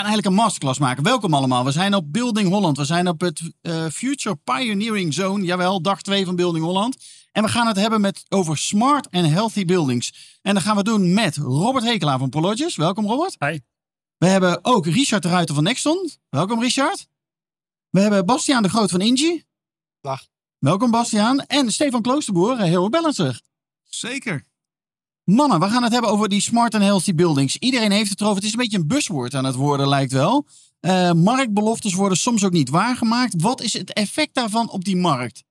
Gaan eigenlijk een masterclass maken. Welkom allemaal. We zijn op Building Holland. We zijn op het uh, Future Pioneering Zone. Jawel, dag 2 van Building Holland. En we gaan het hebben met, over smart and healthy buildings. En dat gaan we doen met Robert Hekelaar van Prologis. Welkom Robert. Hi. We hebben ook Richard de Ruiter van Nexton. Welkom Richard. We hebben Bastiaan de Groot van Ingi. Dag. Welkom Bastiaan. En Stefan Kloosterboer, Heel Balancer. Zeker. Mannen, we gaan het hebben over die smart and healthy buildings. Iedereen heeft het erover. Het is een beetje een buswoord aan het worden, lijkt wel. Uh, marktbeloftes worden soms ook niet waargemaakt. Wat is het effect daarvan op die markt?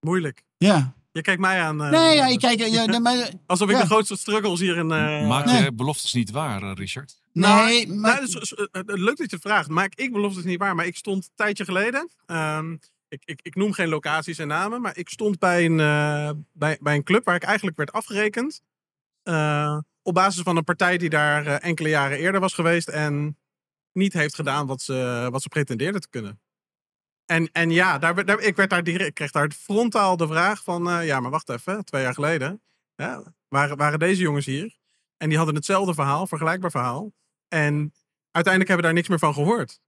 Moeilijk. Ja. Je kijkt mij aan. Uh, nee, ja, ik kijk. Ja, nee, maar, Alsof ik ja. de grootste struggles hier in. Uh, Maak je nee. beloftes niet waar, Richard? Nee, nou, maar... Nou, dus, leuk dat je vraagt. Maak ik beloftes niet waar? Maar ik stond een tijdje geleden. Um, ik, ik, ik, noem geen locaties en namen, maar ik stond bij een, bij, bij een club waar ik eigenlijk werd afgerekend. Uh, op basis van een partij die daar uh, enkele jaren eerder was geweest en niet heeft gedaan wat ze, wat ze pretendeerden te kunnen. En, en ja, daar, daar, ik, werd daar direct, ik kreeg daar frontaal de vraag van, uh, ja, maar wacht even, twee jaar geleden waren, waren deze jongens hier. En die hadden hetzelfde verhaal, vergelijkbaar verhaal. En uiteindelijk hebben we daar niks meer van gehoord.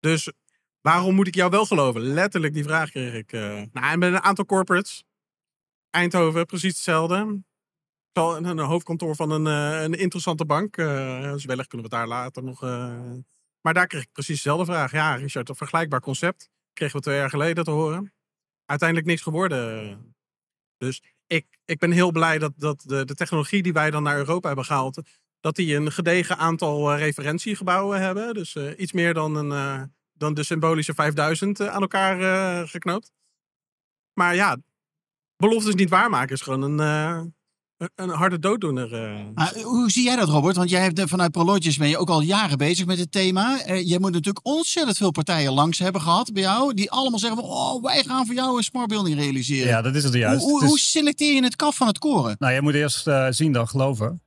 Dus waarom moet ik jou wel geloven? Letterlijk die vraag kreeg ik. nou, en met een aantal corporates. Eindhoven, precies hetzelfde een, een hoofdkantoor van een, uh, een interessante bank. Dus wellicht kunnen we het daar later nog. Uh... Maar daar kreeg ik precies dezelfde vraag. Ja, Richard, een vergelijkbaar concept. Kregen we twee jaar geleden te horen. Uiteindelijk niks geworden. Dus ik, ik ben heel blij dat, dat de, de technologie die wij dan naar Europa hebben gehaald. dat die een gedegen aantal referentiegebouwen hebben. Dus iets meer dan, een, dan de symbolische 5000 aan elkaar geknoopt. Maar ja, beloftes niet waarmaken is gewoon een een harde dooddoener. Uh. hoe zie jij dat, Robert? Want jij hebt vanuit Prologis ben je ook al jaren bezig met het thema. Uh, je moet natuurlijk ontzettend veel partijen langs hebben gehad bij jou. Die allemaal zeggen van, oh, wij gaan voor jou een smart building realiseren. Ja, dat is het juist. Hoe, hoe, hoe selecteer je het kaf van het koren? Nou, je moet eerst uh, zien dan geloven.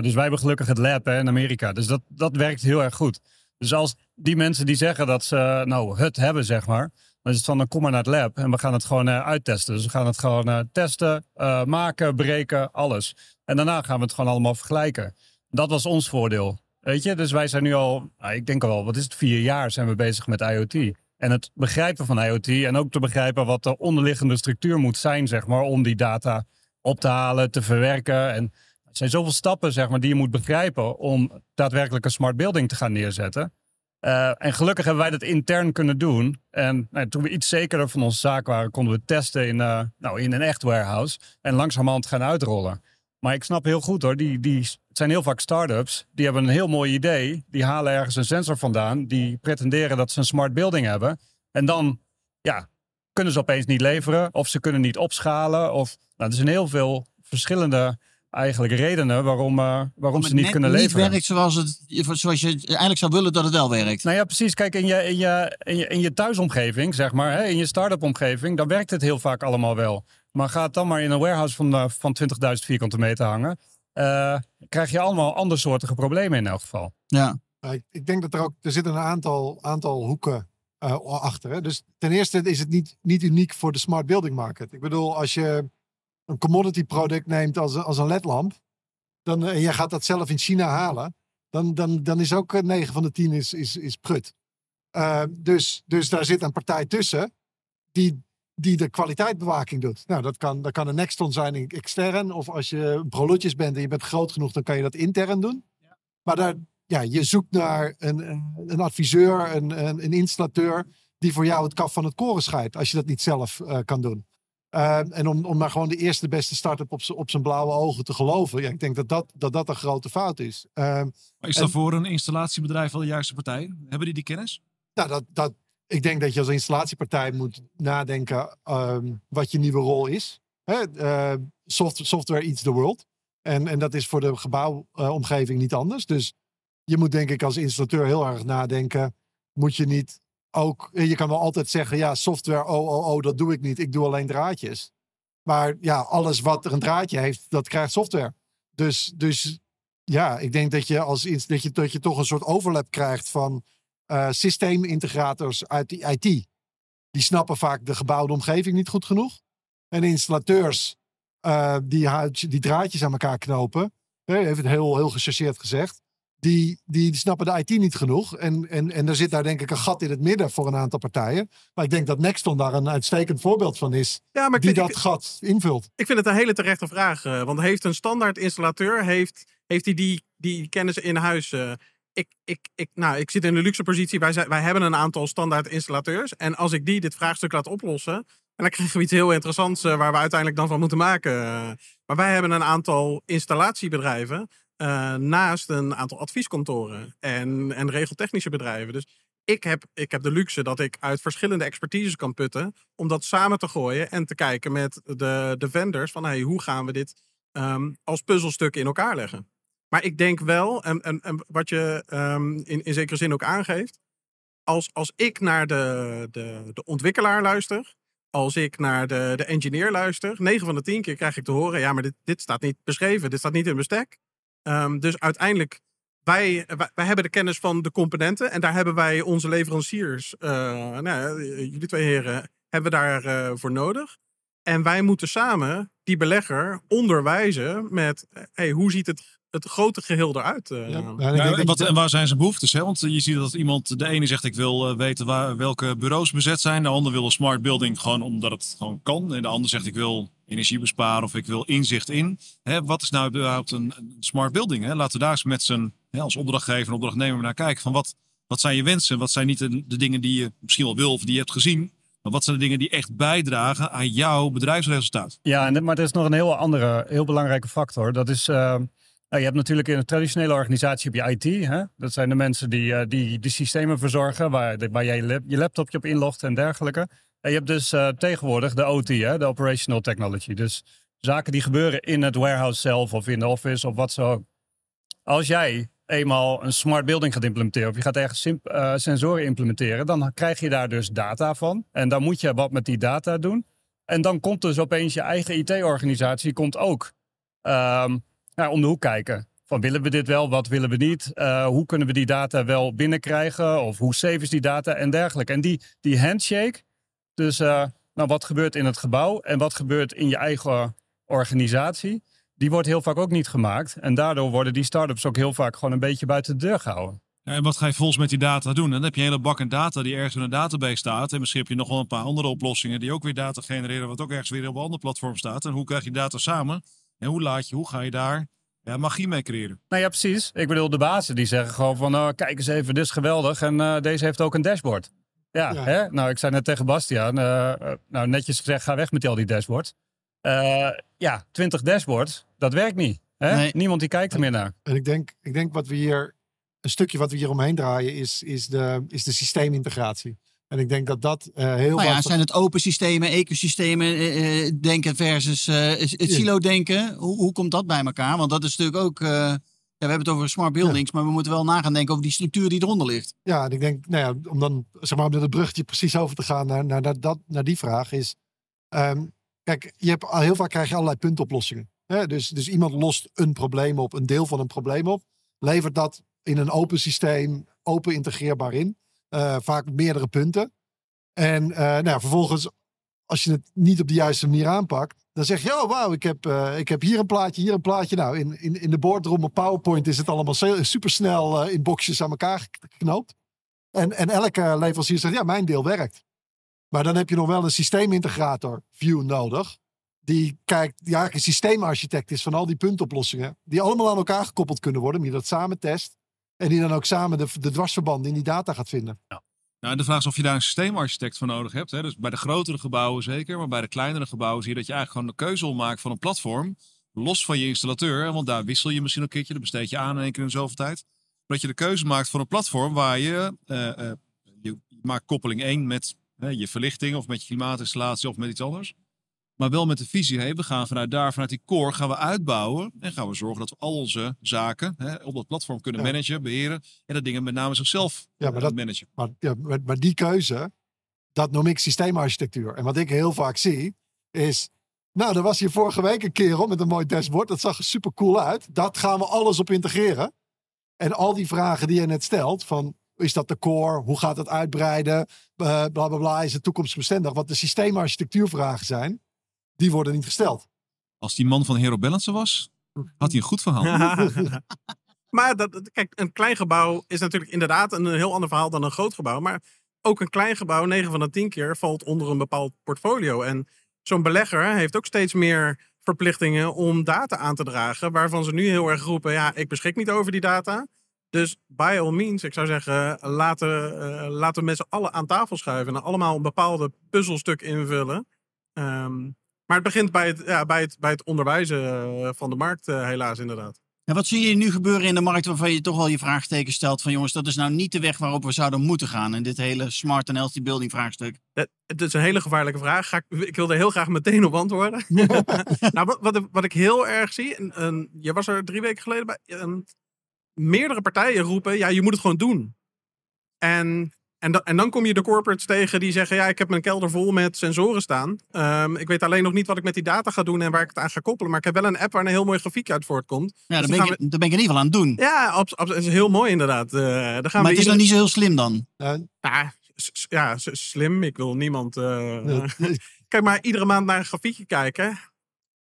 dus wij hebben gelukkig het lab hè, in Amerika. Dus dat, dat werkt heel erg goed. Dus als die mensen die zeggen dat ze nou het hebben, zeg maar dan is het van, dan kom maar naar het lab en we gaan het gewoon uh, uittesten. Dus we gaan het gewoon uh, testen, uh, maken, breken, alles. En daarna gaan we het gewoon allemaal vergelijken. Dat was ons voordeel. Weet je, dus wij zijn nu al, nou, ik denk al, wat is het, vier jaar zijn we bezig met IoT. En het begrijpen van IoT en ook te begrijpen wat de onderliggende structuur moet zijn, zeg maar, om die data op te halen, te verwerken. En er zijn zoveel stappen, zeg maar, die je moet begrijpen om daadwerkelijk een smart building te gaan neerzetten. Uh, en gelukkig hebben wij dat intern kunnen doen. En nou, toen we iets zekerder van onze zaak waren, konden we testen in, uh, nou, in een echt warehouse. En langzamerhand gaan uitrollen. Maar ik snap heel goed hoor, die, die, het zijn heel vaak start-ups. Die hebben een heel mooi idee. Die halen ergens een sensor vandaan. Die pretenderen dat ze een smart building hebben. En dan ja, kunnen ze opeens niet leveren. Of ze kunnen niet opschalen. Of, nou, er zijn heel veel verschillende eigenlijk redenen waarom, uh, waarom ze niet kunnen leveren. niet werkt zoals, het, zoals je eigenlijk zou willen dat het wel werkt. Nou ja, precies. Kijk, in je, in je, in je, in je thuisomgeving, zeg maar, hè, in je start-up omgeving, dan werkt het heel vaak allemaal wel. Maar ga het dan maar in een warehouse van, uh, van 20.000 vierkante meter hangen. Uh, krijg je allemaal andersoortige problemen in elk geval. Ja. Ik denk dat er ook, er zitten een aantal, aantal hoeken achter. Hè? Dus ten eerste is het niet, niet uniek voor de smart building market. Ik bedoel, als je een commodity product neemt als, als een ledlamp, dan, en jij gaat dat zelf in China halen, dan, dan, dan is ook 9 van de 10 is, is, is prut. Uh, dus, dus daar zit een partij tussen die, die de kwaliteitsbewaking doet. Nou, dat kan, dat kan een Nexton zijn extern. Of als je Prologis bent en je bent groot genoeg, dan kan je dat intern doen. Ja. Maar daar, ja, je zoekt naar een, een adviseur, een, een, een, installateur die voor jou het kaf van het koren scheidt. Als je dat niet zelf uh, kan doen. Uh, en om, om maar gewoon de eerste beste start-up op, op zijn blauwe ogen te geloven. Ja, ik denk dat dat, dat, dat een grote fout is. Uh, maar is dat voor een installatiebedrijf wel de juiste partij? Hebben die die kennis? Nou, dat, dat, ik denk dat je als installatiepartij moet nadenken um, wat je nieuwe rol is. Hè? Uh, soft, software eats the world. En, en dat is voor de gebouwomgeving niet anders. Dus je moet denk ik als installateur heel erg nadenken. Moet je niet ook, je kan wel altijd zeggen, ja, software, oh, oh, oh, dat doe ik niet. Ik doe alleen draadjes. Maar ja, alles wat er een draadje heeft, dat krijgt software. Dus, dus ja, ik denk dat je, als, dat je, dat je toch een soort overlap krijgt van eh, systeemintegrators uit die IT. Die snappen vaak de gebouwde omgeving niet goed genoeg. En installateurs eh, die, die draadjes aan elkaar knopen, het heel, heel gechargeerd gezegd. Die, die snappen de IT niet genoeg. En, en, en er zit daar denk ik een gat in het midden voor een aantal partijen. Maar ik denk dat Nexton daar een uitstekend voorbeeld van is. Ja, maar ik Die vind, dat ik, gat invult. ik vind het een hele terechte vraag. eh, want heeft een standaard installateur, heeft, heeft hij die, die kennis in huis? eh? ik, ik, ik, nou, ik zit in de luxe positie. Wij, zijn, wij hebben een aantal standaard installateurs. En als ik die dit vraagstuk laat oplossen. En dan krijgen we iets heel interessants eh, waar we uiteindelijk dan van moeten maken. Maar wij hebben een aantal installatiebedrijven. Eh, naast een aantal advieskantoren en, en regeltechnische bedrijven. Dus ik heb, ik heb de luxe dat ik uit verschillende expertises kan putten. om dat samen te gooien en te kijken met de, de vendors. van hey, hoe gaan we dit ehm, als puzzelstuk in elkaar leggen. Maar ik denk wel, en, wat je ehm, in, in zekere zin ook aangeeft. Als, als ik naar de, de, de ontwikkelaar luister, als ik naar de, de engineer luister, 9 van de 10 keer krijg ik te horen: ja, maar dit, dit staat niet beschreven, dit staat niet in bestek. Ehm, dus uiteindelijk, wij, wij, wij hebben de kennis van de componenten en daar hebben wij onze leveranciers, eh, nou, ja, jullie twee heren, hebben we daarvoor voor nodig. En wij moeten samen die belegger onderwijzen met: hey, hoe ziet het, het grote geheel eruit? eh? Ja, en Ja, dat wat, en waar zijn zijn behoeftes? Hè? Want je ziet dat iemand, de ene zegt ik wil eh, weten waar, welke bureaus bezet zijn. De ander wil een smart building gewoon omdat het gewoon kan. En de ander zegt ik wil energie besparen of ik wil inzicht in. Hè, wat is nou überhaupt een, smart building? Hè? Laten we daar eens met z'n, als opdrachtgever en opdrachtnemer naar kijken. Van wat, wat zijn je wensen? Wat zijn niet de, dingen die je misschien wel wil of die je hebt gezien? Maar wat zijn de dingen die echt bijdragen aan jouw bedrijfsresultaat? Ja, maar er is nog een heel andere, heel belangrijke factor. Dat is, eh, nou, je hebt natuurlijk in een traditionele organisatie heb je IT. Hè? Dat zijn de mensen die, eh, die de systemen verzorgen, waar, waar jij je laptopje op inlogt en dergelijke. Je hebt dus eh, tegenwoordig de OT, hè? de Operational Technology. Dus zaken die gebeuren in het warehouse zelf of in de office of wat zo. Als jij eenmaal een smart building gaat implementeren of je gaat ergens eh, sensoren implementeren, dan krijg je daar dus data van. En dan moet je wat met die data doen. En dan komt dus opeens je eigen IT-organisatie komt ook nou, om de hoek kijken. Van willen we dit wel, wat willen we niet? Eh, hoe kunnen we die data wel binnenkrijgen? Of hoe safe is die data en dergelijke? En die, die handshake, dus eh, nou, wat gebeurt in het gebouw en wat gebeurt in je eigen organisatie, die wordt heel vaak ook niet gemaakt. En daardoor worden die start-ups ook heel vaak gewoon een beetje buiten de deur gehouden. Ja, en wat ga je volgens met die data doen? En dan heb je een hele bak aan data die ergens in een database staat. En misschien heb je nog wel een paar andere oplossingen die ook weer data genereren, wat ook ergens weer op een ander platform staat. En hoe krijg je data samen? En hoe laat je, hoe ga je daar ja, magie mee creëren? Nou ja, precies. Ik bedoel, de bazen die zeggen gewoon van, nou, kijk eens even, dit is geweldig. En eh, deze heeft ook een dashboard. Ja, Ja. Hè? nou, ik zei net tegen Bastiaan, eh, eh, nou, netjes gezegd, ga weg met al die dashboards. Eh, ja, 20 dashboards, dat werkt niet. Hè? Nee. Niemand die kijkt er meer naar. En ik denk, ik denk wat we hier, een stukje wat we hier omheen draaien, is, is, de, is de systeemintegratie. En ik denk dat dat eh, heel Nou ja, wat- zijn het open systemen, ecosystemen denken versus eh, het Ja. silo denken? Hoe, hoe komt dat bij elkaar? Want dat is natuurlijk ook, eh, ja, we hebben het over smart buildings, maar we moeten wel na gaan denken over die structuur die eronder ligt. Ja, en ik denk, nou ja, om dan zeg maar met het bruggetje precies over te gaan naar, naar, naar, dat, naar die vraag is. ehm, kijk, je hebt, al heel vaak krijg je allerlei puntoplossingen. Hè? Dus, dus iemand lost een probleem op, een deel van een probleem op. Levert dat in een open systeem, open integreerbaar in. Eh, vaak met meerdere punten. En eh, nou ja, vervolgens, als je het niet op de juiste manier aanpakt, dan zeg je, oh wauw, ik heb, eh, ik heb hier een plaatje, hier een plaatje. Nou, in, in, in de boardroom op PowerPoint is het allemaal super snel in boxjes aan elkaar geknoopt. En, en elke leverancier zegt, ja, mijn deel werkt. Maar dan heb je nog wel een systeemintegrator view nodig. Die kijkt, die eigenlijk een systeemarchitect is van al die puntoplossingen. Die allemaal aan elkaar gekoppeld kunnen worden. Die dat samen test. En die dan ook samen de, de dwarsverbanden in die data gaat vinden. Nou, de vraag is of je daar een systeemarchitect voor nodig hebt. Hè? Dus bij de grotere gebouwen zeker, maar bij de kleinere gebouwen zie je dat je eigenlijk gewoon de keuze maken van een platform. Los van je installateur, want daar wissel je misschien een keertje, dat besteed je aan in één keer in zoveel tijd. Dat je de keuze maakt voor een platform waar je, eh, eh, je, maakt koppeling 1 met je verlichting of met je klimaatinstallatie of met iets anders. Maar wel met de visie, hey, we gaan vanuit daar, vanuit die core, gaan we uitbouwen. En gaan we zorgen dat we al onze zaken hè, op dat platform kunnen Ja. managen, beheren. En dat dingen met name zichzelf Ja, maar dat- managen. Maar, ja, maar, maar die keuze, dat noem ik systeemarchitectuur. En wat ik heel vaak zie, is... Nou, er was hier vorige week een kerel met een mooi dashboard. Dat zag er super cool uit. Dat gaan we alles op integreren. En al die vragen die je net stelt, van is dat de core? Hoe gaat het uitbreiden? Eh, bla bla bla, is het toekomstbestendig? Wat de systeemarchitectuurvragen zijn, die worden niet gesteld. Als die man van Hero Balance was, had hij een goed verhaal. maar dat, kijk, een klein gebouw is natuurlijk inderdaad een heel ander verhaal dan een groot gebouw. Maar ook een klein gebouw, 9 van de 10 keer, valt onder een bepaald portfolio. En zo'n belegger heeft ook steeds meer verplichtingen om data aan te dragen. Waarvan ze nu heel erg roepen, ja, ik beschik niet over die data. Dus by all means, ik zou zeggen, laten, eh, laten we met z'n allen aan tafel schuiven. En allemaal een bepaalde puzzelstuk invullen. Ehm, maar het begint bij het, ja, bij het, bij het onderwijzen eh, van de markt, eh, helaas inderdaad. En wat zie je nu gebeuren in de markt waarvan je toch wel je vraagteken stelt van jongens, dat is nou niet de weg waarop we zouden moeten gaan in dit hele smart and healthy building vraagstuk. Het het is een hele gevaarlijke vraag. Ga ik, ik wil er heel graag meteen op antwoorden. nou, wat, wat, wat ik heel erg zie, en, en je was er drie weken geleden bij, en meerdere partijen roepen, ja, je moet het gewoon doen. En, en, da- en dan kom je de corporates tegen die zeggen, ja, ik heb mijn kelder vol met sensoren staan. Ehm, ik weet alleen nog niet wat ik met die data ga doen en waar ik het aan ga koppelen. Maar ik heb wel een app waar een heel mooi grafiek uit voortkomt. Ja, Dus daar dan ben, ben ik in ieder geval aan het doen. Ja, het is heel mooi inderdaad. Eh gaan maar we het is nog niet zo heel slim dan. Eh, Ja, slim. Ik wil niemand... eh, eh, Kijk maar iedere maand naar een grafiekje kijken.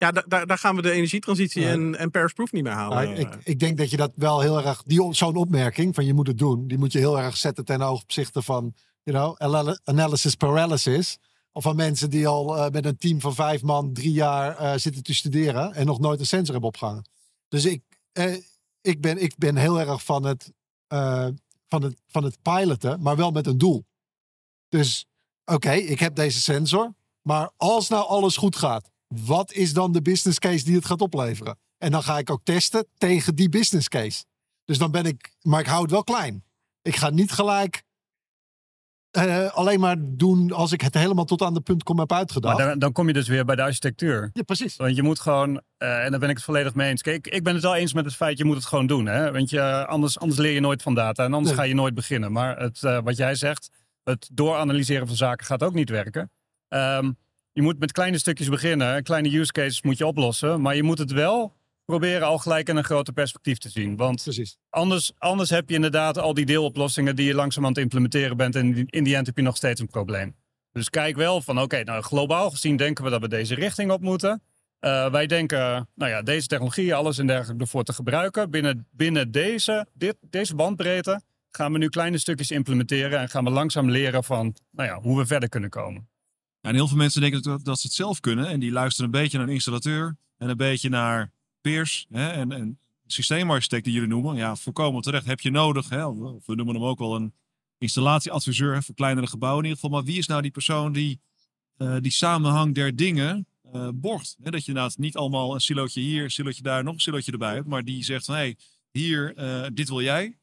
Ja, da- da- daar gaan we de energietransitie Ja. en, en Paris-proof niet meer halen. Nou, ik, ik denk dat je dat wel heel erg, die, zo'n opmerking van je moet het doen, die moet je heel erg zetten ten opzichte van, you know, anal- analysis paralysis. Of van mensen die al eh, met een team van vijf man drie jaar eh, zitten te studeren en nog nooit een sensor hebben opgehangen. Dus ik, eh, ik, ben, ik ben heel erg van het, eh, van, het, van het piloten, maar wel met een doel. Dus oké, ik heb deze sensor, maar als nou alles goed gaat, wat is dan de business case die het gaat opleveren? En dan ga ik ook testen tegen die business case. Dus dan ben ik, maar ik hou het wel klein. Ik ga niet gelijk eh, alleen maar doen als ik het helemaal tot aan de punt kom heb uitgedacht. Maar dan, dan kom je dus weer bij de architectuur. Ja, precies. Want je moet gewoon, eh, en daar ben ik het volledig mee eens. Kijk, ik ben het wel eens met het feit, je moet het gewoon doen. Hè? Want je, anders, anders leer je nooit van data en anders Nee. ga je nooit beginnen. Maar het, eh, wat jij zegt, het dooranalyseren van zaken gaat ook niet werken. Ehm, je moet met kleine stukjes beginnen, kleine use cases moet je oplossen. Maar je moet het wel proberen al gelijk in een groter perspectief te zien. Want precies. anders, anders heb je inderdaad al die deeloplossingen die je langzaam aan het implementeren bent. En in- die end heb je nog steeds een probleem. Dus kijk wel van, oké, nou globaal gezien denken we dat we deze richting op moeten. Eh, wij denken, nou ja, deze technologie, alles en dergelijke ervoor te gebruiken. Binnen, binnen deze, dit, deze bandbreedte gaan we nu kleine stukjes implementeren. En gaan we langzaam leren van, nou ja, hoe we verder kunnen komen. Ja, en heel veel mensen denken dat, dat ze het zelf kunnen. En die luisteren een beetje naar een installateur. En een beetje naar peers. Hè, en, en systeemarchitect die jullie noemen. Ja, volkomen terecht. Heb je nodig. Hè, of we noemen hem ook wel een installatieadviseur. Hè, voor kleinere gebouwen in ieder geval. Maar wie is nou die persoon die eh, die samenhang der dingen eh, borgt? Hè, dat je inderdaad niet allemaal een silootje hier, een silootje daar, nog een silootje erbij hebt. Maar die zegt van, hé, hey, hier, eh, dit wil jij.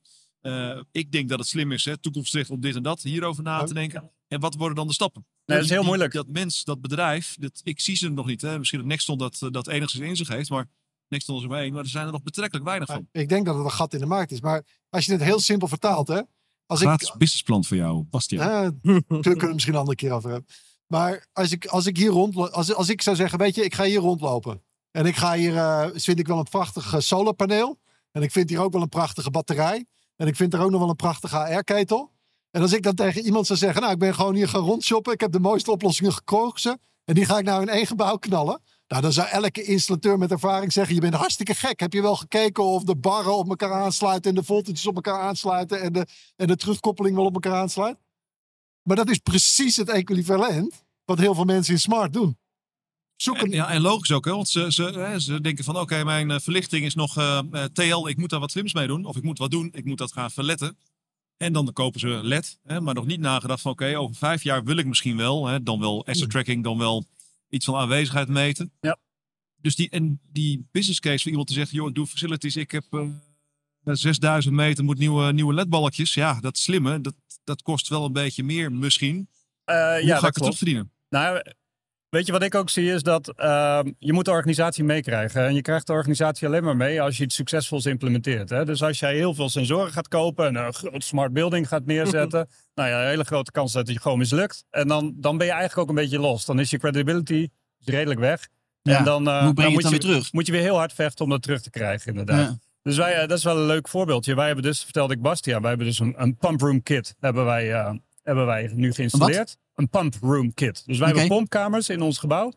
Ik denk dat het slim is, hè, toekomstgericht om dit en dat hierover na te denken. En wat worden dan de stappen? Nee, dat is heel Die- moeilijk. Dat mens, dat bedrijf, dat, ik zie ze nog niet. Hè. Misschien dat Nexton dat, eh, dat enigszins in zich heeft, maar Nexton is er maar één. Maar er zijn er nog betrekkelijk weinig Maar van. ik denk dat het een gat in de markt is. Maar als je het heel simpel vertaalt, hè. Als ik, Gratis businessplan voor jou, Bastiaan. Eh, daar kunnen we het misschien een andere keer over hebben. Maar als ik, als ik hier rond, als, als ik zou zeggen, weet je, ik ga hier rondlopen. En ik ga hier, eh, vind ik wel een prachtig eh, solarpaneel. En ik vind hier ook wel een prachtige batterij. En ik vind er ook nog wel een prachtige AR-ketel. En als ik dan tegen iemand zou zeggen, nou, ik ben gewoon hier gaan rondshoppen. Ik heb de mooiste oplossingen gekozen. En die ga ik nou in één gebouw knallen. Nou, dan zou elke installateur met ervaring zeggen, je bent hartstikke gek. Heb je wel gekeken of de barren op elkaar aansluiten en de voltages op elkaar aansluiten en de, en de terugkoppeling wel op elkaar aansluit? Maar dat is precies het equivalent wat heel veel mensen in smart doen. Zoek een, Ja, en logisch ook, hè, want ze, ze, denken van oké, mijn eh, verlichting is nog eh, TL, ik moet daar wat slims mee doen. Of ik moet wat doen, ik moet dat gaan verletten. En dan kopen ze LED, hè, maar nog niet nagedacht van oké, over vijf jaar wil ik misschien wel, hè, dan wel asset tracking, dan wel iets van aanwezigheid meten. Ja. Dus die, en die business case voor iemand te zeggen, joh, ik doe facilities, ik heb eh 6000 meter, moet nieuwe, nieuwe LED-balletjes. Ja, dat slimme, dat, dat kost wel een beetje meer misschien. Eh, Hoe ja, ga ik het klopt. terugverdienen? Nou, Weet je wat ik ook zie is dat ehm, je moet de organisatie meekrijgen. En je krijgt de organisatie alleen maar mee als je iets succesvols implementeert. Hè? Dus als jij heel veel sensoren gaat kopen en een groot smart building gaat neerzetten. nou ja, een hele grote kans dat het gewoon mislukt. En dan, dan ben je eigenlijk ook een beetje los. Dan is je credibility redelijk weg. Ja, En dan, eh, Hoe breng je moet dan weer terug? moet je weer heel hard vechten om dat terug te krijgen, inderdaad. Ja. Dus wij, eh, dat is wel een leuk voorbeeldje. Wij hebben dus, vertelde ik Bastiaan, wij hebben dus een, een pump room kit hebben wij, eh, hebben wij nu geïnstalleerd. Een pump room kit. Dus wij hebben pompkamers in ons gebouw.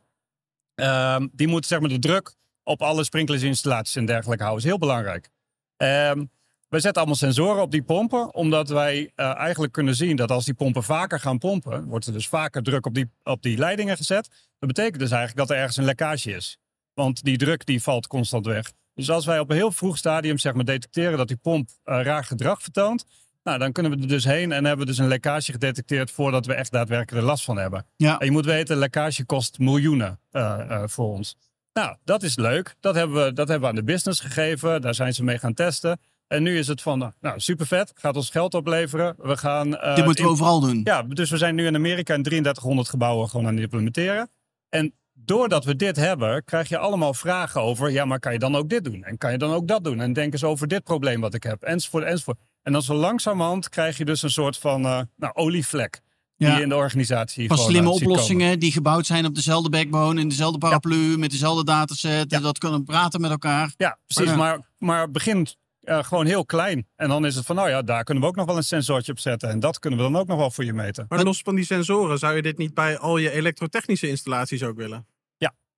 Ehm, die moeten zeg maar de druk op alle sprinklersinstallaties en dergelijke houden. is heel belangrijk. Ehm wij zetten allemaal sensoren op die pompen, omdat wij eh, eigenlijk kunnen zien dat als die pompen vaker gaan pompen, wordt er dus vaker druk op die, op die leidingen gezet. Dat betekent dus eigenlijk dat er ergens een lekkage is. Want die druk die valt constant weg. Dus als wij op een heel vroeg stadium zeg maar, detecteren dat die pomp eh, raar gedrag vertoont, nou, dan kunnen we er dus heen en hebben we dus een lekkage gedetecteerd voordat we echt daadwerkelijk er last van hebben. Ja. En je moet weten, lekkage kost miljoenen eh, eh, voor ons. Nou, dat is leuk. Dat hebben, we, dat hebben we aan de business gegeven. Daar zijn ze mee gaan testen. En nu is het van, nou, super vet. Gaat ons geld opleveren. We gaan... eh, Dit moeten we overal doen. ja, dus we zijn nu in Amerika in 3300 gebouwen gewoon aan het implementeren. En doordat we dit hebben, krijg je allemaal vragen over... ja, maar kan je dan ook dit doen? En kan je dan ook dat doen? En denk eens over dit probleem wat ik heb, enzovoort, enzovoort. En dan zo langzamerhand krijg je dus een soort van eh, nou, olievlek... die Ja. je in de organisatie Pas gewoon, slimme eh, oplossingen die gebouwd zijn op dezelfde backbone, in dezelfde paraplu, met dezelfde dataset. Ja. Dat kunnen praten met elkaar. Ja, precies. Ja. Maar, maar begin eh, gewoon heel klein. En dan is het van, nou ja, daar kunnen we ook nog wel een sensortje op zetten. En dat kunnen we dan ook nog wel voor je meten. Maar los van die sensoren, zou je dit niet bij al je elektrotechnische installaties ook willen?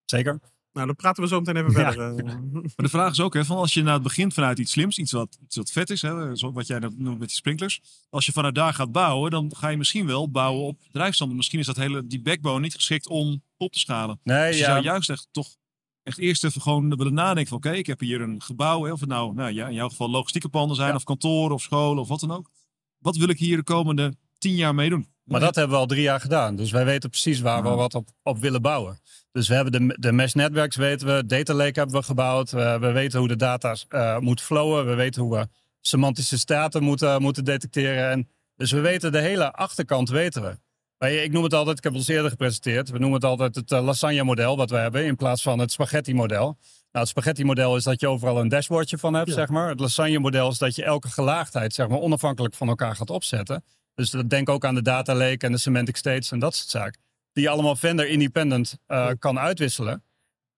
Zeker. Nou, dan praten we zo meteen even Ja. verder. eh. Maar de vraag is ook, hè, van als je nou het begint vanuit iets slims, iets wat, iets wat vet is, hè, zo wat jij dat noemt met die sprinklers. Als je vanuit daar gaat bouwen, dan ga je misschien wel bouwen op drijfstanden. Misschien is dat hele, die backbone niet geschikt om op te schalen. Nee, Dus je ja, zou juist echt toch echt eerst even gewoon willen nadenken van oké, ik heb hier een gebouw, hè, of het nou, nou ja, in jouw geval logistieke panden zijn, Ja. of kantoren of scholen of wat dan ook. Wat wil ik hier de komende tien jaar mee doen? Maar dat hebben we al drie jaar gedaan. Dus wij weten precies waar we wat op, op willen bouwen. Dus we hebben de, de mesh networks weten we, data lake hebben we gebouwd. We, we weten hoe de data eh, moet flowen. We weten hoe we semantische staten moeten, moeten detecteren. En dus we weten de hele achterkant weten we. Wij- Ik noem het altijd, ik heb het ons eerder gepresenteerd. We noemen het altijd het eh, lasagne model wat we hebben in plaats van het spaghetti model. Nou, het spaghetti model is dat je overal een dashboardje van hebt, Ja. zeg maar. Het lasagne model is dat je elke gelaagdheid, zeg maar, onafhankelijk van elkaar gaat opzetten. Dus dat- denk ook aan de data lake en de semantic states en dat soort zaken. Die je allemaal vendor independent eh, kan uitwisselen.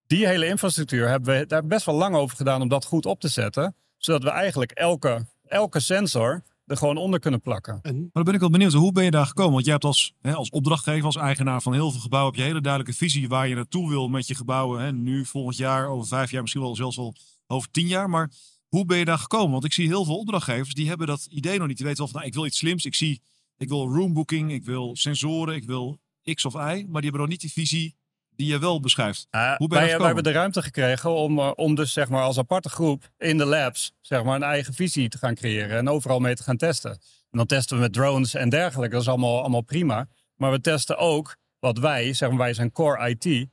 Die hele infrastructuur hebben we daar best wel lang over gedaan om dat goed op te zetten. Zodat we eigenlijk elke, elke sensor er gewoon onder kunnen plakken. En Maar dan ben ik wel benieuwd, hoe ben je daar gekomen? Want jij hebt als, hè, als opdrachtgever, als eigenaar van heel veel gebouwen, heb je een hele duidelijke visie waar je naartoe wil met je gebouwen. Hè? Nu, volgend jaar, over vijf jaar, misschien wel zelfs wel over tien jaar. Maar hoe ben je daar gekomen? Want ik zie heel veel opdrachtgevers, die hebben dat idee nog niet. Die weten wel van, nou, ik wil iets slims. Ik zie, ik wil roombooking, ik wil sensoren, ik wil X of Y. Maar die hebben nog niet die visie die je wel beschrijft. Uh, Hoe ben je wij, wij hebben de ruimte gekregen om, eh, om dus zeg maar als aparte groep in de labs zeg maar, een eigen visie te gaan creëren en overal mee te gaan testen. En dan testen we met drones en dergelijke, dat is allemaal, allemaal prima. Maar we testen ook wat wij, zeg maar wij zijn core IT,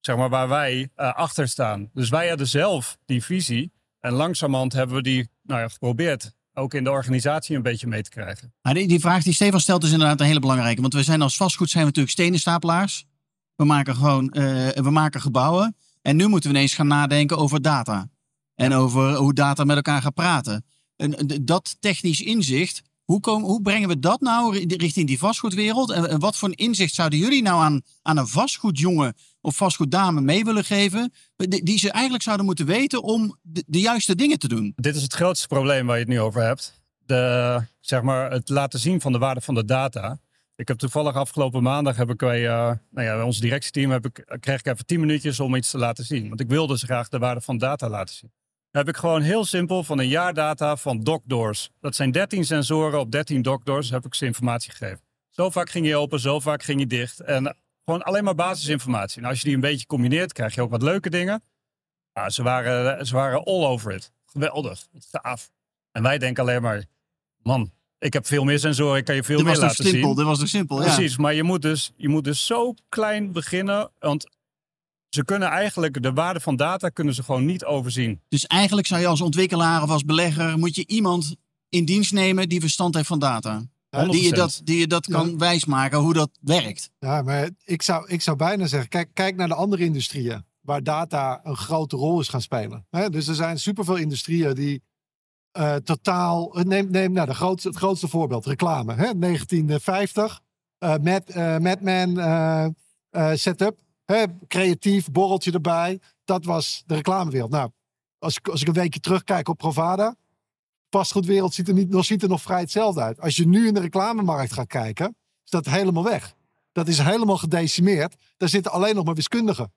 zeg maar waar wij eh, achter staan. Dus wij hadden zelf die visie en langzamerhand hebben we die nou ja, geprobeerd ook in de organisatie een beetje mee te krijgen. Die, die vraag die Stefan stelt is inderdaad een hele belangrijke. Want we zijn als vastgoed zijn we natuurlijk stenenstapelaars. We maken gewoon eh, we maken gebouwen. En nu moeten we ineens gaan nadenken over data. En over hoe data met elkaar gaat praten. En eh, dat technisch inzicht, hoe, komen, hoe brengen we dat nou ri- richting die vastgoedwereld? En, wat voor inzicht zouden jullie nou aan, aan een vastgoedjongen of vastgoeddame mee willen geven? Die, ze eigenlijk zouden moeten weten om de, de juiste dingen te doen. Dit is het grootste probleem waar je het nu over hebt. De, zeg maar, het laten zien van de waarde van de data. Ik heb toevallig afgelopen maandag heb ik bij, eh, nou ja, bij ons directieteam heb ik, kreeg ik even 10 minuutjes om iets te laten zien. Want ik wilde ze graag de waarde van data laten zien. Dan heb ik gewoon heel simpel van een jaar data van dockdoors. Dat zijn 13 sensoren op 13 dockdoors heb ik ze informatie gegeven. Zo vaak ging je open, zo vaak ging je dicht. En gewoon alleen maar basisinformatie. En als je die een beetje combineert, krijg je ook wat leuke dingen. Ja, ze, waren, ze waren all over it. Geweldig. Gaaf. En wij denken alleen maar, man, ik heb veel meer sensoren, ik kan je veel Dit meer laten simpel? zien. Dit was toch simpel? Ja. Precies, maar je moet, dus, je moet dus zo klein beginnen, want ze kunnen eigenlijk de waarde van data kunnen ze gewoon niet overzien. Dus eigenlijk zou je als ontwikkelaar of als belegger moet je iemand in dienst nemen die verstand heeft van data. Die je 100%. dat, die je dat Ja. kan wijsmaken hoe dat werkt. Ja, maar ik zou, ik zou bijna zeggen, kijk, kijk naar de andere industrieën waar data een grote rol is gaan spelen. Dus er zijn superveel industrieën die eh, totaal, neem, neem nou, de grootste, het grootste voorbeeld, reclame. Hè? 1950, eh Mad, eh, Madman eh, eh, setup, hè? creatief, borreltje erbij. Dat was de reclamewereld. Nou, als ik, als ik een weekje terugkijk op Provada, vastgoedwereld ziet er, niet, nog, ziet er nog vrij hetzelfde uit. Als je nu in de reclamemarkt gaat kijken, is dat helemaal weg. Dat is helemaal gedecimeerd. Daar zitten alleen nog maar wiskundigen.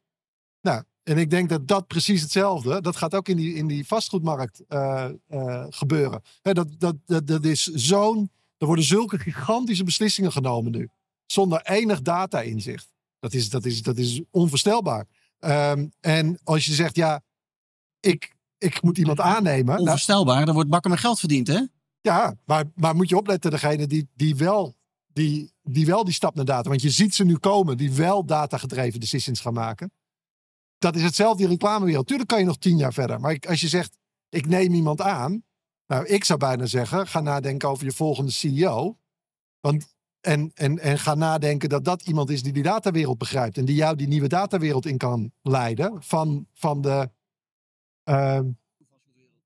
Nou, en ik denk dat dat precies hetzelfde, dat gaat ook in die, in die vastgoedmarkt eh, eh, gebeuren. Dat, dat, dat, dat is zo'n, er worden zulke gigantische beslissingen genomen nu. Zonder enig data-inzicht. Dat is, dat is, dat is onvoorstelbaar. Ehm, en als je zegt, ja, ik, ik moet iemand aannemen. Nou, Onvoorstelbaar, er wordt bakken met geld verdiend, hè? ja, maar, maar moet je opletten, degene die, die, wel, die, die wel die stap naar data. Want je ziet ze nu komen, die wel data-gedreven decisions gaan maken. Dat is hetzelfde in reclamewereld. Tuurlijk kan je nog tien jaar verder. Maar als je zegt, ik neem iemand aan. Nou, ik zou bijna zeggen, ga nadenken over je volgende CEO. Want, en, en, en ga nadenken dat dat iemand is die die datawereld begrijpt. En die jou die nieuwe datawereld in kan leiden. Van, van de, ehm,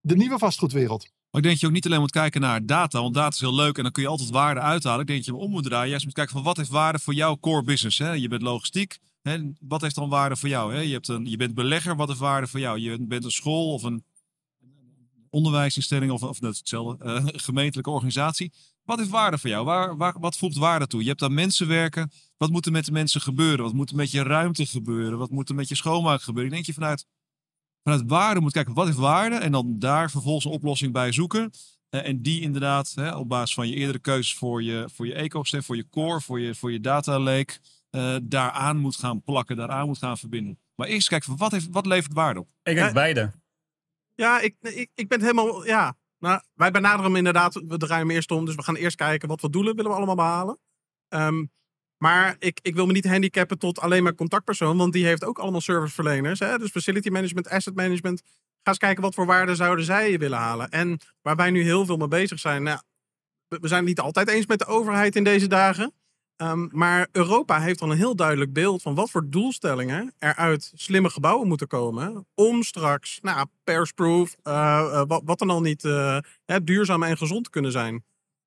de nieuwe vastgoedwereld. Maar ik denk dat je ook niet alleen moet kijken naar data, want data is heel leuk en dan kun je altijd waarde uithalen. Ik denk dat je hem om moet draaien. Juist moet kijken van wat heeft waarde voor jouw core business. Hè? Je bent logistiek. Hè? Wat heeft dan waarde voor jou? Hè? Je, hebt een, je bent belegger. Wat heeft waarde voor jou? Je bent een school of een onderwijsinstelling of, of is hetzelfde, eh, gemeentelijke organisatie. Wat heeft waarde voor jou? Waar, wat voegt waarde toe? Je hebt aan mensen werken. Wat moet er met de mensen gebeuren? Wat moet er met je ruimte gebeuren? Wat moet er met je schoonmaak gebeuren? Ik denk je vanuit vanuit waarde moet kijken, wat heeft waarde? En dan daar vervolgens een oplossing bij zoeken. Eh, en die inderdaad hè, op basis van je eerdere keuzes voor je, voor je ecosysteem, voor je core, voor je, voor je data lake, eh, daaraan moet gaan plakken, daaraan moet gaan verbinden. Maar eerst kijken van wat, heeft, wat levert waarde op? Ik denk Ja. beide. Ja, ik, ik, ik ben helemaal. Ja. Nou, wij benaderen hem inderdaad. We draaien hem eerst om. Dus we gaan eerst kijken wat voor doelen willen we allemaal behalen. Ehm, maar ik, ik wil me niet handicappen tot alleen maar contactpersoon. Want die heeft ook allemaal serviceverleners. Hè? Dus facility management, asset management. Ga eens kijken wat voor waarde zouden zij willen halen. En waar wij nu heel veel mee bezig zijn. Nou, we, zijn het niet altijd eens met de overheid in deze dagen. Ehm, maar Europa heeft al een heel duidelijk beeld van wat voor doelstellingen er uit slimme gebouwen moeten komen. Om straks, nou, persproof, eh, eh, wat, dan al niet, eh, duurzaam en gezond kunnen zijn.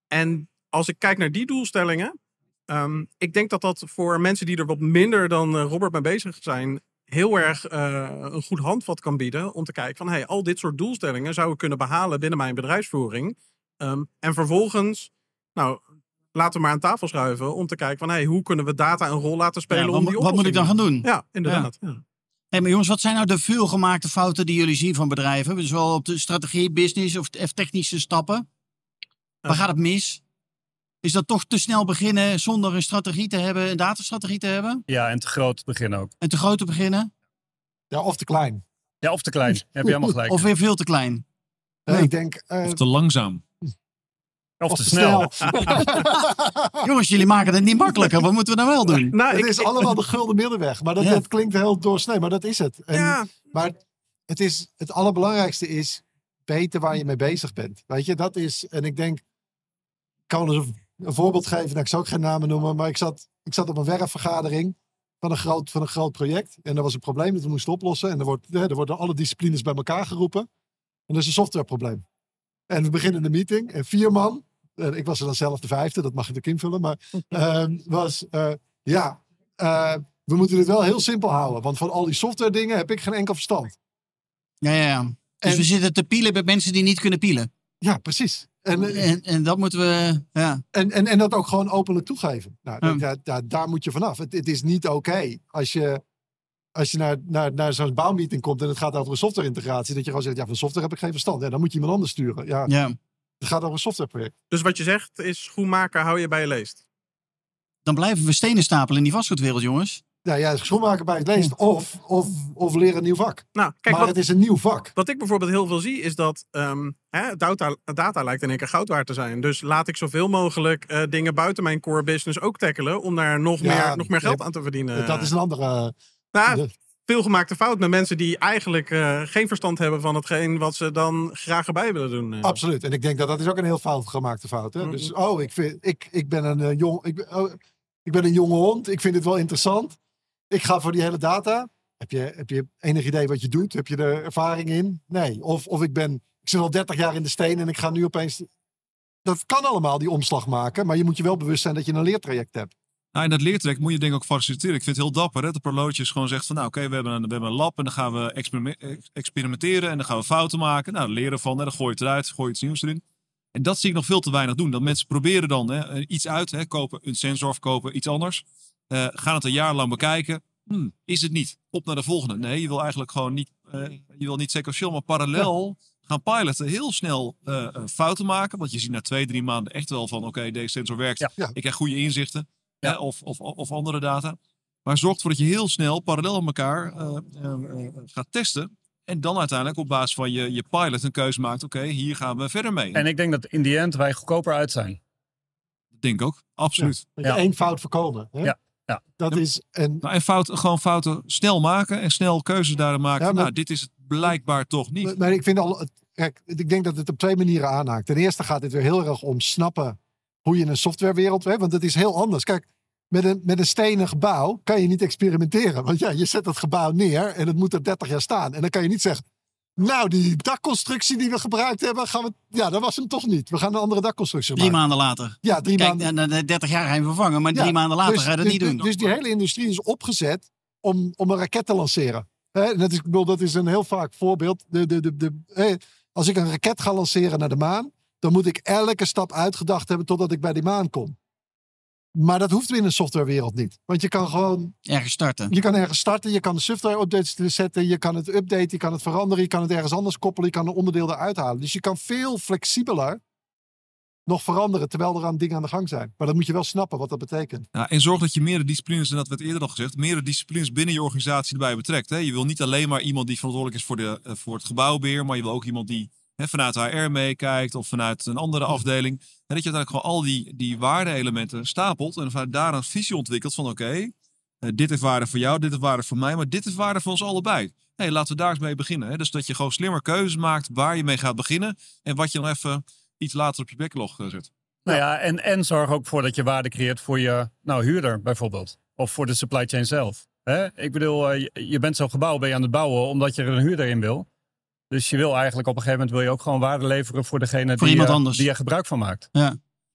En als ik kijk naar die doelstellingen, ehm, ik denk dat dat voor mensen die er wat minder dan eh, Robert mee bezig zijn, heel erg eh, een goed handvat kan bieden om te kijken van, hey, al dit soort doelstellingen zouden we kunnen behalen binnen mijn bedrijfsvoering. Ehm, en vervolgens, nou, laten we maar aan tafel schuiven om te kijken van, hey, hoe kunnen we data een rol laten spelen Ja, om wat, die wat moet ik dan gaan doen? Ja, inderdaad. Ja. Hey, maar jongens, wat zijn nou de veelgemaakte fouten die jullie zien van bedrijven? Zowel op de strategie, business of technische stappen. Waar Ja. gaat het mis? Is dat toch te snel beginnen zonder een strategie te hebben, een datastrategie te hebben? Ja, en te groot beginnen ook. En te groot te beginnen? Ja, of te klein. Ja, of te klein. Heb je helemaal gelijk. Of weer veel te klein? Nee. Ik denk. eh, Of te langzaam? Of te snel. Jongens, jullie maken het niet makkelijker. Wat moeten we dan wel doen? Nou, het is allemaal de gulden middenweg. Maar dat, Ja. dat klinkt heel doorsnee, maar dat is het. En, ja, Maar het, is, het allerbelangrijkste is weten waar je mee bezig bent. Weet je, dat is. En ik denk. Ik kan eens een, voorbeeld geven. Nou, ik zou ook geen namen noemen. Maar ik zat, ik zat op een werfvergadering. Van een, groot, van een groot project. En er was een probleem dat we moesten oplossen. En er, wordt, hè, er worden alle disciplines bij elkaar geroepen. En dat is een softwareprobleem. En we beginnen de meeting. En vier man. en ik was er dan zelf de vijfde. Dat mag je natuurlijk invullen. Maar ehm, was. eh, ja. eh, we moeten dit wel heel simpel houden. Want van al die software dingen heb ik geen enkel verstand. Ja, ja, ja. Dus En- we zitten te pielen bij mensen die niet kunnen pielen. Ja, precies. En, En, en dat moeten we. Ja. en, en, en dat ook gewoon openlijk toegeven. Nou, Ja. daar, daar, daar moet je vanaf. Het, het is niet oké als je, als je naar, naar, naar zo'n bouwmeeting komt en het gaat over een software-integratie, dat je gewoon zegt, ja, van software heb ik geen verstand. Ja, dan moet je iemand anders sturen. Ja, ja. het gaat over een softwareproject. dus wat je zegt is schoenmaker hou je bij je leest. Dan blijven we stenen stapelen in die vastgoedwereld, jongens. Ja, ja, schoenmaker bij het leest. Of, of, of leren een nieuw vak. Nou, kijk, maar wat, het is een nieuw vak. wat ik bijvoorbeeld heel veel zie is dat ehm, hè, data, data lijkt in één keer goud waard te zijn. Dus laat ik zoveel mogelijk eh, dingen buiten mijn core business ook tackelen om daar nog, Ja, meer, nog meer geld ja, aan te verdienen. dat is een andere... Nou, de- veel gemaakte fout met mensen die eigenlijk eh, geen verstand hebben van hetgeen wat ze dan graag erbij willen doen. eh. Absoluut. En ik denk dat dat is ook een heel fout gemaakte fout. Hè? Dus, oh, ik, vind, ik, ik, ben een, eh, jong, ik, oh, ik ben een jonge hond. Ik vind het wel interessant. Ik ga voor die hele data. Heb je, heb je enig idee wat je doet? Heb je er ervaring in? Nee. Of, of ik ben, ik zit al 30 jaar in de steen en ik ga nu opeens. Dat kan allemaal, die omslag maken. Maar je moet je wel bewust zijn dat je een leertraject hebt. Nou, in dat leertrek moet je denk ik ook faciliteren. Ik vind het heel dapper hè, dat Prolootjes gewoon zegt van nou oké, we, hebben een, we hebben een lab en dan gaan we experime- experimenteren en dan gaan we fouten maken. Nou, leren van, hè, dan gooi je het eruit, gooi je iets nieuws erin. En dat zie ik nog veel te weinig doen. Dat mensen proberen dan hè, eh, iets uit, hè, kopen een sensor of kopen iets anders. Eh, gaan het een jaar lang bekijken. Hm, is het niet? Op naar de volgende. Nee, je wil eigenlijk gewoon niet, eh, je wil niet sequentieel, maar parallel gaan piloten. Heel snel eh, fouten maken. Want je ziet na twee, drie maanden echt wel van oké, deze sensor werkt. Ja. Ja. Ik krijg goede inzichten. Ja. Hè, of, of, of andere data. Maar zorg ervoor dat je heel snel parallel aan elkaar gaat testen. En dan uiteindelijk op basis van je, je pilot een keuze maakt. Oké, hier gaan we verder mee. En ik denk dat in die end wij goedkoper uit zijn. Dat denk ik ook. Absoluut. Ja. één fout voorkomen. Hè? Ja, ja. Dat is. En, Nou, en fouten, gewoon fouten snel maken en snel keuzes daarin maken. Ja, maar- Nou, dit is het blijkbaar toch niet. Maar ik vind al. Kijk, ik denk dat het op twee manieren aanhaakt. Ten eerste gaat het weer heel erg om snappen hoe je een softwarewereld hebt. Want het is heel anders. Kijk, met een, met een stenen gebouw kan je niet experimenteren. Want ja, je zet het gebouw neer en het moet er 30 jaar staan. En dan kan je niet zeggen. Nou, die dakconstructie die we gebruikt hebben, gaan we. Ja, dat was hem toch niet. We gaan een andere dakconstructie Drie maken. maanden later. Ja, drie Kijk, maanden. na- na 30 jaar ga je hem vervangen, maar Ja, drie maanden later dus, ga je dat dus- niet doen. Dus die hele industrie is opgezet om, om een raket te lanceren. Dat, is, ik bedoel, dat is een heel vaak voorbeeld. De, de, de, de, als ik een raket ga lanceren naar de maan, dan moet ik elke stap uitgedacht hebben totdat ik bij die maan kom. Maar dat hoeft in een softwarewereld niet. Want je kan gewoon, Ergens starten. je kan ergens starten, je kan de software updates zetten, je kan het updaten, je kan het veranderen, je kan het ergens anders koppelen, je kan een onderdeel eruit halen. Dus je kan veel flexibeler nog veranderen terwijl er aan dingen aan de gang zijn. Maar dan moet je wel snappen wat dat betekent. Ja, en zorg dat je meerdere disciplines, en dat werd eerder al gezegd, meerdere disciplines binnen je organisatie erbij betrekt. Hè. Je wil niet alleen maar iemand die verantwoordelijk is voor, de, eh, voor het gebouwbeheer, maar je wil ook iemand die hè, vanuit HR meekijkt of vanuit een andere afdeling. En dat je uiteindelijk gewoon al die, die waarde-elementen stapelt en vanuit daar een visie ontwikkelt van oké, eh, dit is waarde voor jou, dit is waarde voor mij, maar dit is waarde voor ons allebei. Hey, laten we daar eens mee beginnen. Hè. Dus dat je gewoon slimmer keuzes maakt waar je mee gaat beginnen en wat je dan even iets later op je backlog eh, zet. Nou ja, en, en zorg ook voor dat je waarde creëert voor je nou, huurder bijvoorbeeld. Of voor de supply chain zelf. Hè? Ik bedoel, eh, je, je bent zo'n gebouw ben je aan het bouwen omdat je er een huurder in wil. Dus je wil eigenlijk op een gegeven moment wil je ook gewoon waarde leveren voor degene Voor die, iemand eh, anders. die er gebruik van maakt.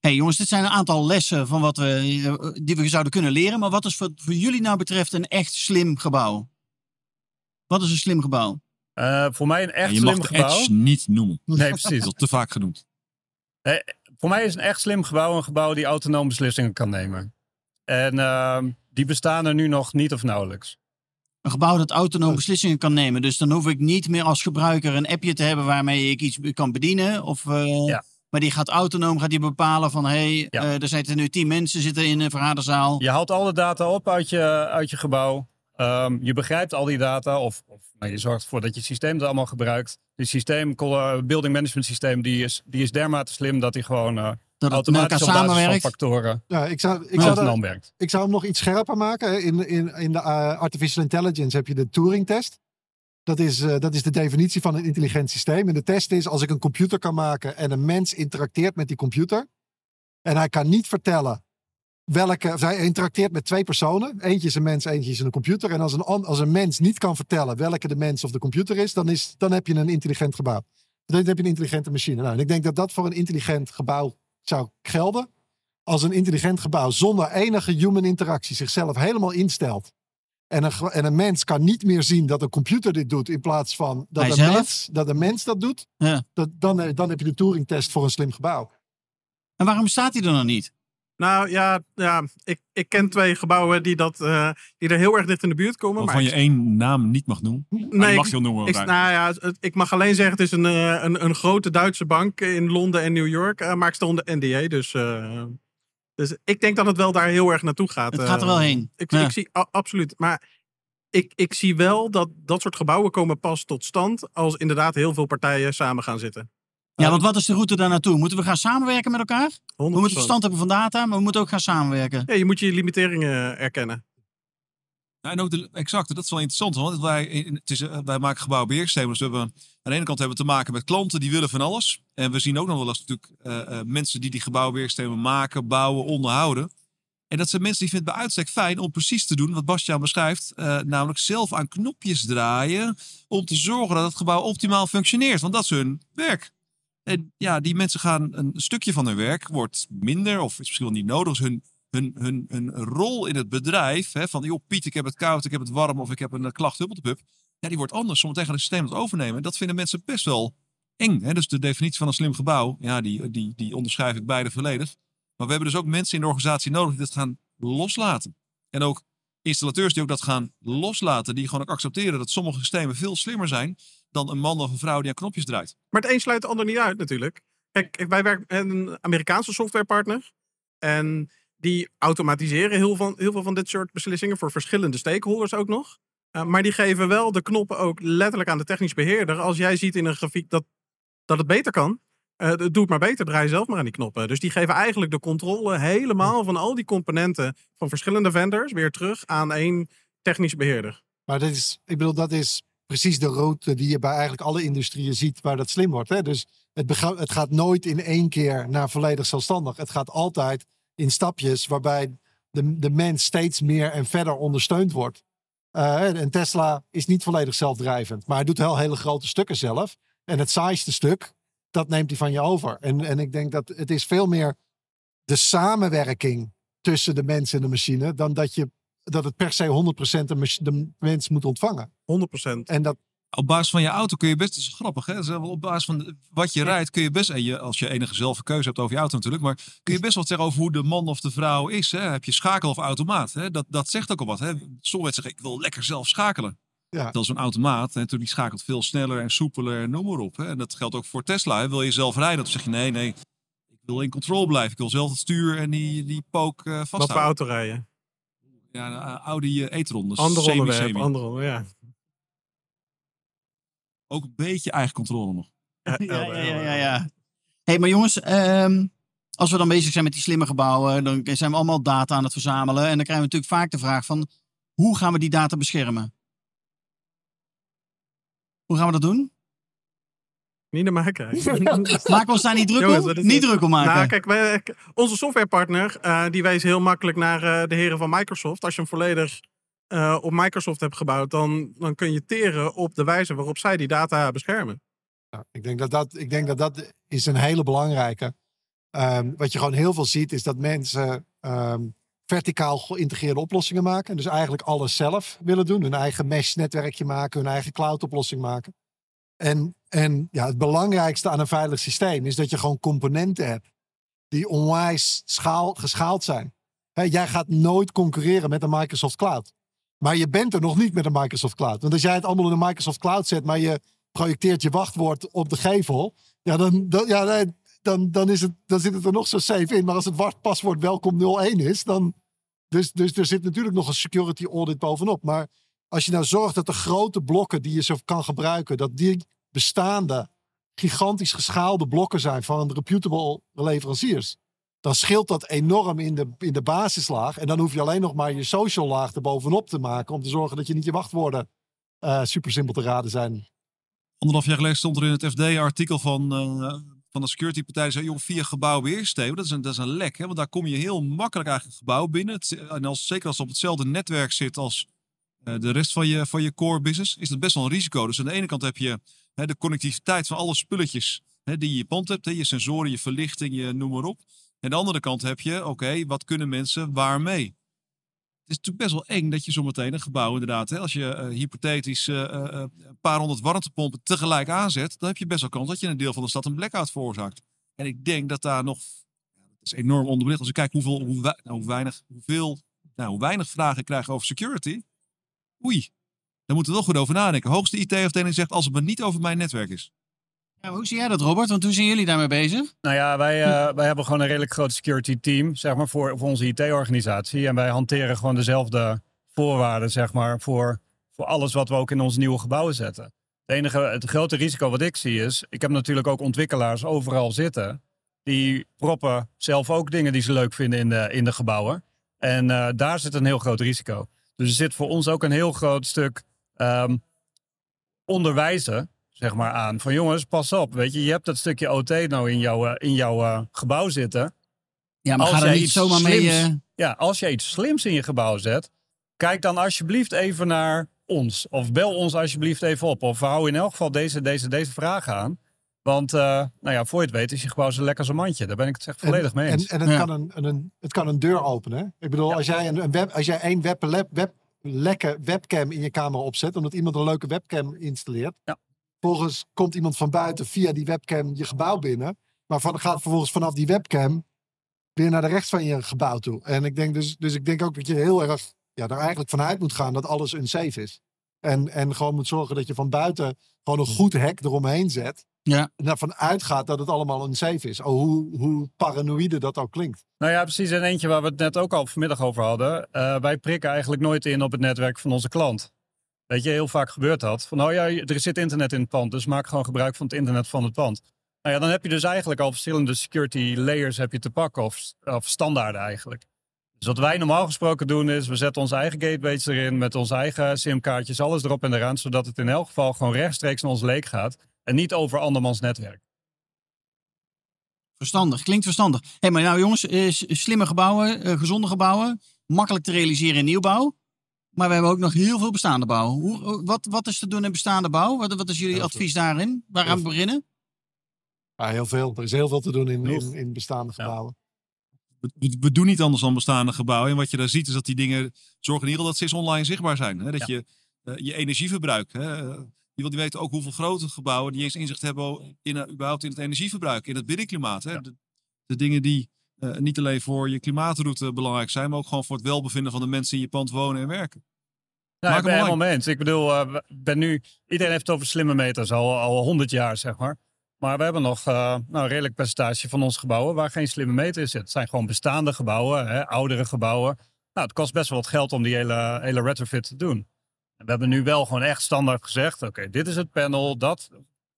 hey, jongens, dit zijn een aantal lessen van wat we, eh, die we zouden kunnen leren. Maar wat is voor, voor jullie nou betreft een echt slim gebouw? Wat is een slim gebouw? Eh, voor mij een echt je slim mag gebouw. edge niet noemen. Nee, Dat precies. is te vaak genoemd. Voor mij is een echt slim gebouw een gebouw die autonoom beslissingen kan nemen. En ehm, die bestaan er nu nog niet of nauwelijks. Een gebouw dat autonoom beslissingen kan nemen. Dus dan hoef ik niet meer als gebruiker een appje te hebben waarmee ik iets kan bedienen. Of, eh, Ja. Maar die gaat autonoom gaat die bepalen van hé, hey, Ja. eh, er zitten nu tien mensen zitten in een vergaderzaal. Je haalt alle data op uit je, uit je gebouw. Ehm, je begrijpt al die data. Of, of nou, je zorgt ervoor dat je systeem dat allemaal gebruikt. Die systeem, eh, building management systeem, die is, die is dermate slim dat hij gewoon dat het met elkaar samenwerkt. factoren Ja, ik zou, ik zou, autonoom dat- werkt. ik zou hem nog iets scherper maken. hè. In, in, in de eh, artificial intelligence heb je de Turing-test. Dat is, eh, dat is de definitie van een intelligent systeem. En de test is als ik een computer kan maken en een mens interacteert met die computer. En hij kan niet vertellen welke. Of hij interacteert met twee personen. Eentje is een mens, eentje is een computer. En als een, als een mens niet kan vertellen welke de mens of de computer is, dan, is, dan heb je een intelligent gebouw. Dan heb je een intelligente machine. Nou, en ik denk dat dat voor een intelligent gebouw zou gelden als een intelligent gebouw zonder enige human interactie zichzelf helemaal instelt. En een, en een mens kan niet meer zien dat een computer dit doet in plaats van dat, een mens, dat een mens dat doet. Ja. Dat, dan, eh, dan heb je de Turing-test voor een slim gebouw. En waarom staat die er nog niet? Nou ja, ja ik, ik ken twee gebouwen die, dat, eh, die er heel erg dicht in de buurt komen. Waarvan maar je één naam niet mag noemen. nee, mag je wel noemen. Ik, nou ja, ik mag alleen zeggen, het is een, eh, een, een grote Duitse bank in Londen en New York. eh, maar ik sta onder NDA, dus, eh, dus ik denk dat het wel daar heel erg naartoe gaat. Het gaat er wel heen. Ik, Ja. ik zie, a- absoluut. Maar ik, ik zie wel dat dat soort gebouwen komen pas tot stand als inderdaad heel veel partijen samen gaan zitten. Ja, want wat is de route daar naartoe? Moeten we gaan samenwerken met elkaar? 100%. We moeten verstand hebben van data, maar we moeten ook gaan samenwerken. Ja, je moet je limiteringen erkennen. Ja, en ook de, exact, dat is wel interessant. Want wij, het is, eh, wij maken gebouwbeheersystemen. Dus we hebben, aan de ene kant hebben we te maken met klanten die willen van alles. En we zien ook nog wel eens natuurlijk eh, eh, mensen die die gebouwbeheersystemen maken, bouwen, onderhouden. En dat zijn mensen die vinden het bij uitstek fijn om precies te doen wat Bastiaan beschrijft. eh, namelijk zelf aan knopjes draaien om te zorgen dat het gebouw optimaal functioneert. Want dat is hun werk. En ja, die mensen gaan een stukje van hun werk wordt minder of is misschien wel niet nodig. Dus hun, hun, hun, hun rol in het bedrijf, hè, van joh Piet, ik heb het koud, ik heb het warm of ik heb een eh, klacht, huppeltepup. Ja, die wordt anders. Zometeen gaan het systeem het overnemen. En dat vinden mensen best wel eng. Hè? Dus de definitie van een slim gebouw, ja, die, die, die onderschrijf ik beide volledig. Maar we hebben dus ook mensen in de organisatie nodig die dat gaan loslaten. En ook installateurs die ook dat gaan loslaten. Die gewoon ook accepteren dat sommige systemen veel slimmer zijn dan een man of een vrouw die aan knopjes draait. Maar het een sluit het ander niet uit natuurlijk. Kijk, wij werken met een Amerikaanse softwarepartner. En die automatiseren heel, van, heel veel van dit soort beslissingen voor verschillende stakeholders ook nog. Uh, maar die geven wel de knoppen ook letterlijk aan de technisch beheerder. Als jij ziet in een grafiek dat, dat het beter kan, uh, doe het maar beter, draai zelf maar aan die knoppen. Dus die geven eigenlijk de controle helemaal van al die componenten van verschillende vendors weer terug aan één technisch beheerder. Maar dit is, ik bedoel, dat is precies de route die je bij eigenlijk alle industrieën ziet waar dat slim wordt. Hè? Dus het, het gaat nooit in één keer naar volledig zelfstandig. Het gaat altijd in stapjes waarbij de, de mens steeds meer en verder ondersteund wordt. Uh, en Tesla is niet volledig zelfdrijvend, maar hij doet wel hele grote stukken zelf. En het saaiste stuk, dat neemt hij van je over. En, en ik denk dat het is veel meer de samenwerking tussen de mens en de machine, dan dat, je, dat het per se 100% de, de mens moet ontvangen. 100%. En dat, Op basis van je auto kun je best, dat is grappig hè, Dat is wel op basis van wat je rijdt kun je best, en je, als je enige zelf keuze hebt over je auto natuurlijk, maar kun je best wat zeggen over hoe de man of de vrouw is. Hè? Heb je schakel of automaat? Hè? Dat, dat zegt ook al wat. Hè? Sommigen zeggen, ik wil lekker zelf schakelen. Ja. Dat is een automaat. En natuurlijk die schakelt veel sneller en soepeler en noem maar op. Hè? En dat geldt ook voor Tesla. Hè? Wil je zelf rijden? Dan zeg je nee, nee. Ik wil in controle blijven. Ik wil zelf het stuur en die, die pook eh Wat voor vasthouden. auto rijden? Ja, een eh, Audi eh, e-tron. Dus Ander semi, onderwerp, semi. ander onderwerp, ja. Ook een beetje eigen controle nog. Ja, Ja, ja, ja, ja. ja. hey, maar jongens, ehm, als we dan bezig zijn met die slimme gebouwen, dan zijn we allemaal data aan het verzamelen. En dan krijgen we natuurlijk vaak de vraag van, hoe gaan we die data beschermen? Hoe gaan we dat doen? Niet naar. Maken we ons daar niet druk Jongens, om? Niet niet- druk om maken. Nou, kijk, wij, onze softwarepartner eh, die wees heel makkelijk naar eh, de heren van Microsoft. Als je hem volledig eh, op Microsoft hebt gebouwd, dan, dan kun je teren op de wijze waarop zij die data beschermen. Ja, ik, denk dat dat, ik denk dat dat is een hele belangrijke. Ehm, wat je gewoon heel veel ziet, is dat mensen ehm, verticaal geïntegreerde oplossingen maken. Dus eigenlijk alles zelf willen doen. Hun eigen mesh-netwerkje maken, hun eigen cloud-oplossing maken. En, en ja, het belangrijkste aan een veilig systeem is dat je gewoon componenten hebt die onwijs schaal, geschaald zijn. Jij gaat nooit concurreren met een Microsoft Cloud. Maar je bent er nog niet met een Microsoft Cloud. Want als jij het allemaal in een Microsoft Cloud zet, maar je projecteert je wachtwoord op de gevel, ja, dan, dan, ja, dan, dan, is het, dan zit het er nog zo safe in. Maar als het wachtpaswoord welkom 01 is, dan. Dus, dus er zit natuurlijk nog een security audit bovenop. Maar als je nou zorgt dat de grote blokken die je zo kan gebruiken, dat die bestaande, gigantisch geschaalde blokken zijn van reputable leveranciers, dan scheelt dat enorm in de, in de basislaag. En dan hoef je alleen nog maar je social laag erbovenop te maken om te zorgen dat je niet je wachtwoorden eh, super simpel te raden zijn. Anderhalf jaar geleden stond er in het FD-artikel van, eh, van de security partij. Die zei, joh, via gebouwbeheersystemen, dat is een, dat is een lek. Hè? Want daar kom je heel makkelijk eigenlijk het gebouw binnen. En als, zeker als het op hetzelfde netwerk zit als de rest van je, van je core business, is dat best wel een risico. Dus aan de ene kant heb je hè, de connectiviteit van alle spulletjes hè, die je in je pand hebt. Hè? Je sensoren, je verlichting, je noem maar op. En aan de andere kant heb je, oké, wat kunnen mensen waarmee? Het is natuurlijk best wel eng dat je zometeen een gebouw inderdaad, hè, als je eh, hypothetisch eh, eh, eh, een paar honderd warmtepompen tegelijk aanzet, dan heb je best wel kans dat je een deel van de stad een blackout veroorzaakt. En ik denk dat daar nog, ja, dat is enorm onderbelicht. Als ik kijk hoeveel, hoe, nou, weinig, hoeveel, nou, hoe weinig vragen ik krijg over security, oei, daar moeten we wel goed over nadenken. Hoogste IT-afdeling zegt als het maar niet over mijn netwerk is. Ja, hoe zie jij dat, Robert? Want hoe zijn jullie daarmee bezig? Nou ja, wij, eh, wij hebben gewoon een redelijk groot security team, zeg maar, voor, voor onze IT-organisatie. En wij hanteren gewoon dezelfde voorwaarden, zeg maar, voor, voor alles wat we ook in onze nieuwe gebouwen zetten. Het enige, het grote risico wat ik zie is, ik heb natuurlijk ook ontwikkelaars overal zitten. Die proppen zelf ook dingen die ze leuk vinden in de, in de gebouwen. En eh, daar zit een heel groot risico. Dus er zit voor ons ook een heel groot stuk ehm, onderwijzen zeg maar, aan. Van jongens, pas op. Weet je, je hebt dat stukje OT nou in jouw, eh, in jouw eh, gebouw zitten. Ja, maar Als ga er niet zomaar mee... eh, Ja, als je iets slims in je gebouw zet, kijk dan alsjeblieft even naar ons. Of bel ons alsjeblieft even op. Of hou in elk geval deze, deze, deze vragen aan. Want, eh, nou ja, voor je het weet is je gebouw zo lekker als een mandje. Daar ben ik het echt volledig mee eens. En, en het, Ja. kan een, een, het kan een deur openen. hè? Ik bedoel, als jij een, een web, als jij één web, web, web, lekke webcam in je kamer opzet, omdat iemand een leuke webcam installeert. Ja. Vervolgens komt iemand van buiten via die webcam je gebouw binnen. Maar van, gaat vervolgens vanaf die webcam weer naar de rechts van je gebouw toe. En ik denk dus, dus ik denk ook dat je heel erg ja, er eigenlijk vanuit moet gaan dat alles unsafe is. En, en gewoon moet zorgen dat je van buiten gewoon een goed hek eromheen zet. Ja. En ervan uitgaat dat het allemaal unsafe is. Oh, hoe, hoe paranoïde dat ook klinkt. Nou ja, precies. En eentje waar we het net ook al vanmiddag over hadden. Eh, wij prikken eigenlijk nooit in op het netwerk van onze klant. Weet je, heel vaak gebeurt dat. Van, oh ja, er zit internet in het pand, dus maak gewoon gebruik van het internet van het pand. Nou ja, dan heb je dus eigenlijk al verschillende security layers heb je te pakken, of, of standaarden eigenlijk. Dus wat wij normaal gesproken doen is, we zetten onze eigen gateways erin met onze eigen simkaartjes, alles erop en eraan, zodat het in elk geval gewoon rechtstreeks naar ons leek gaat en niet over andermans netwerk. Verstandig, klinkt verstandig. Hé, hey, maar nou jongens, eh, s- slimme gebouwen, eh, gezonde gebouwen, makkelijk te realiseren in nieuwbouw. Maar we hebben ook nog heel veel bestaande bouw. Hoe, hoe- wat, wat is te doen in bestaande bouw? Wat, wat is jullie Heel advies daarin? Waar gaan we beginnen? Ja, heel veel. Er is heel veel te doen in, in, in bestaande Ja. We, we doen niet anders dan bestaande gebouwen. En wat je daar ziet is dat die dingen zorgen in ieder geval dat ze eens online zichtbaar zijn. Hè? Dat je eh, je energieverbruik. Hè? eh, Je wil die weten ook hoeveel grote gebouwen die eens inzicht hebben in, eh, überhaupt in het energieverbruik, in het binnenklimaat. Hè? De, de dingen die eh, niet alleen voor je klimaatroute belangrijk zijn, maar ook gewoon voor het welbevinden van de mensen in je pand wonen en werken. Nou, Maak ik ben helemaal mee eens. Ik bedoel, eh, ben nu, iedereen heeft het over slimme meters al, al 100 jaar, zeg maar. Maar we hebben nog eh, nou, een redelijk percentage van onze gebouwen waar geen slimme meter in zit. Het zijn gewoon bestaande gebouwen, hè, oudere gebouwen. Nou, het kost best wel wat geld om die hele, hele retrofit te doen. En we hebben nu wel gewoon echt standaard gezegd: oké, dit is het panel, dat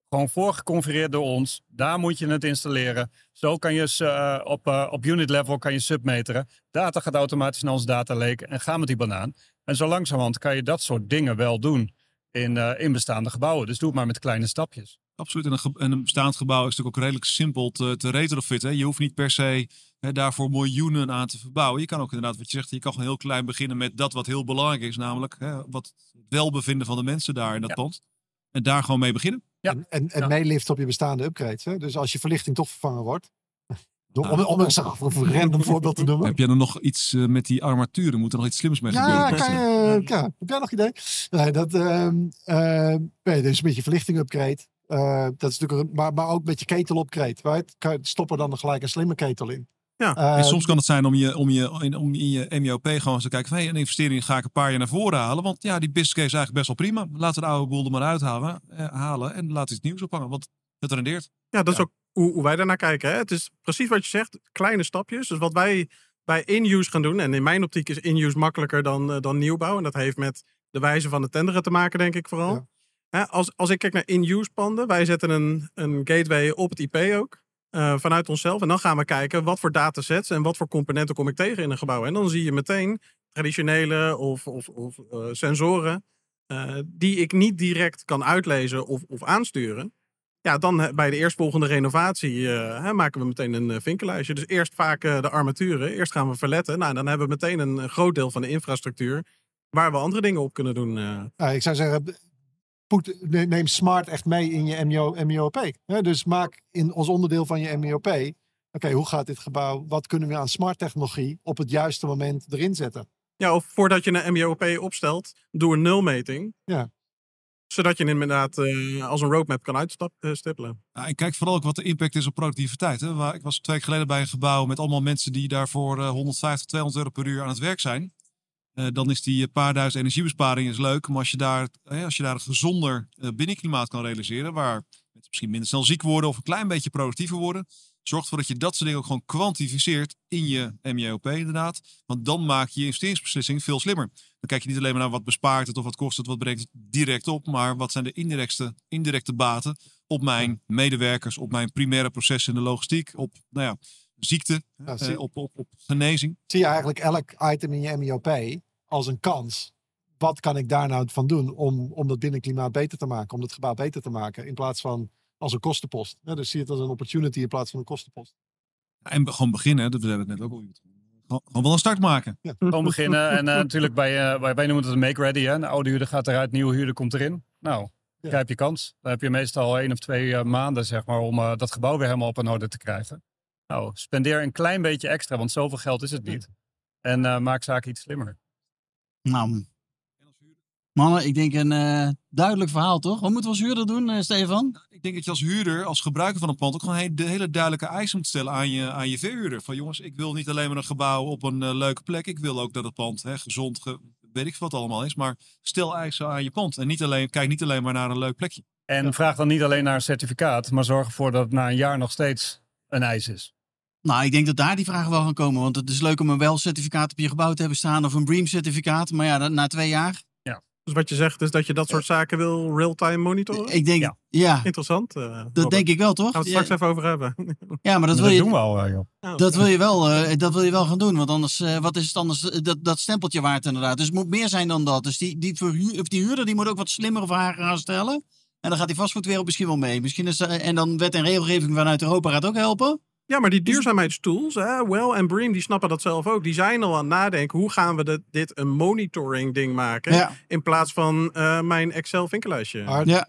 gewoon voorgeconfigureerd door ons. Daar moet je het installeren. Zo kan je eh, op, eh, op unit level kan je submeteren. Data gaat automatisch naar ons data lake en ga met die banaan. En zo langzamerhand kan je dat soort dingen wel doen in, in bestaande gebouwen. Dus doe het maar met kleine stapjes. Absoluut. En een, en een bestaand gebouw is natuurlijk ook redelijk simpel te, te retrofitten. hè. Je hoeft niet per se hè, daarvoor miljoenen aan te verbouwen. Je kan ook inderdaad, wat je zegt, je kan gewoon heel klein beginnen met dat wat heel belangrijk is. Namelijk hè, wat het welbevinden van de mensen daar in dat Ja. pand. En daar gewoon mee beginnen. Ja. En, en, en Ja. meelift op je bestaande upgrades. Hè? Dus als je verlichting toch vervangen wordt. Door- Om, om een, een random voorbeeld te noemen. Heb jij er nog iets eh, met die armaturen? Moet er nog iets slims mee Ja, gebeuren? kan je, ja, heb jij nog idee? Nee, dat, ehm eh, nee, dus met je verlichting upgrade. Eh, dat is natuurlijk maar, maar ook met je ketel. Right? Kan je- Stop er dan gelijk een slimme ketel in. Ja, Eh, En soms kan het zijn om, je, om, je, in, om in je MJOP gewoon eens te kijken van hey, een investering ga ik een paar jaar naar voren halen. Want ja, die business case is eigenlijk best wel prima. Laten we de oude boel er maar uithalen eh, halen en laten we iets nieuws ophangen. Want het rendeert. Ja, dat is ook hoe, hoe wij daarnaar kijken. Hè? Het is precies wat je zegt, kleine stapjes. Dus wat wij bij in-use gaan doen, en in mijn optiek is in-use makkelijker dan, eh, dan nieuwbouw. En dat heeft met de wijze van het tenderen te maken, denk ik vooral. Ja. Als, als ik kijk naar in-use panden, wij zetten een, een gateway op het IP ook. eh, vanuit onszelf. En dan gaan we kijken wat voor datasets en wat voor componenten kom ik tegen in een gebouw. En dan zie je meteen traditionele of, of, of eh, sensoren eh, die ik niet direct kan uitlezen of, of aansturen. Ja, dan bij de eerstvolgende renovatie maken we meteen een vinkellijstje. Dus eerst vaak de armaturen. Eerst gaan we verletten. Nou, dan hebben we meteen een groot deel van de infrastructuur waar we andere dingen op kunnen doen. ik zou zeggen, neem smart echt mee in je MJO, MJOP. Hè? Dus maak in ons onderdeel van je MJOP. Oké, hoe gaat dit gebouw? Wat kunnen we aan smart technologie op het juiste moment erin zetten? Ja, of voordat je een MJOP opstelt, doe een nulmeting. Ja. Zodat je inderdaad eh, als een roadmap kan uitstippelen. Ja, en kijk vooral ook wat de impact is op productiviteit. Hè. Waar, ik was twee weken geleden bij een gebouw met allemaal mensen die daarvoor eh 150, 200 euro per uur aan het werk zijn. Eh, dan is die eh, paar duizend energiebesparing is leuk. Maar als je daar, eh, als je daar een gezonder binnenklimaat kan realiseren. Waar mensen misschien minder snel ziek worden of een klein beetje productiever worden. Zorg ervoor dat je dat soort dingen ook gewoon kwantificeert in je MJOP inderdaad. Want dan maak je je investeringsbeslissing veel slimmer. Dan kijk je niet alleen maar naar wat bespaart het of wat kost het, wat brengt het direct op. Maar wat zijn de indirecte, indirecte baten op mijn medewerkers, op mijn primaire processen in de logistiek, op nou ja, ziekte, Ja, eh, op, op, op genezing. zie je eigenlijk elk item in je MIOP als een kans. Wat kan ik daar nou van doen om, om dat binnenklimaat beter te maken, om het gebouw beter te maken, in plaats van als een kostenpost. Ja, dus zie je het als een opportunity in plaats van een kostenpost. En gewoon beginnen, dat we hebben het net ook al. Gewoon, gewoon wel een start maken. Gewoon beginnen. En eh, natuurlijk, bij, eh, wij, wij noemen het een make-ready. hè. Een oude huurder gaat eruit, nieuwe huurder komt erin. Nou, Ja. grijp je kans. Dan heb je meestal één of twee eh, maanden zeg maar, om eh, dat gebouw weer helemaal op een orde te krijgen. Nou, spendeer een klein beetje extra, want zoveel geld is het niet. En eh, maak zaken iets slimmer. Nou, mannen, ik denk een eh, duidelijk verhaal, toch? Wat moeten we als huurder doen, eh, Stefan? Ik denk dat je als huurder, als gebruiker van een pand, ook gewoon de hele duidelijke eisen moet stellen aan je, aan je verhuurder. Van jongens, ik wil niet alleen maar een gebouw op een eh, leuke plek. Ik wil ook dat het pand hè, gezond, ge- weet ik veel wat allemaal is. Maar stel eisen aan je pand. En niet alleen, kijk niet alleen maar naar een leuk plekje. En vraag dan niet alleen naar een certificaat, maar zorg ervoor dat het na een jaar nog steeds een eis is. Nou, ik denk dat daar die vragen wel gaan komen. Want het is leuk om een WEL-certificaat op je gebouw te hebben staan of een BREEAM-certificaat. Maar ja, dat- na twee jaar. Dus wat je zegt is dat je dat soort zaken wil real-time monitoren? Ik denk, Ja. ja, Interessant. eh, dat Robert. denk ik wel, toch? Gaan we het straks even over hebben. Ja, maar dat Dat, wil je, doen we al, eh, joh. Nou, Dat wil je wel, eh, dat wil je wel gaan doen. Want anders, eh, wat is het anders? eh, Dat, dat stempeltje waard inderdaad. Dus het moet meer zijn dan dat. Dus die, die, verhuur, of die huurder die moet ook wat slimmere vragen gaan stellen. En dan gaat die vastgoedwereld misschien wel mee. Misschien is, eh, en dan wet en regelgeving vanuit Europa gaat ook helpen. Ja, maar die duurzaamheidstools, hè, Well en Bream, die snappen dat zelf ook. Die zijn al aan het nadenken, hoe gaan we dit, dit een monitoring ding maken? Ja. In plaats van eh, mijn Excel vinkellijstje. Maar Ja.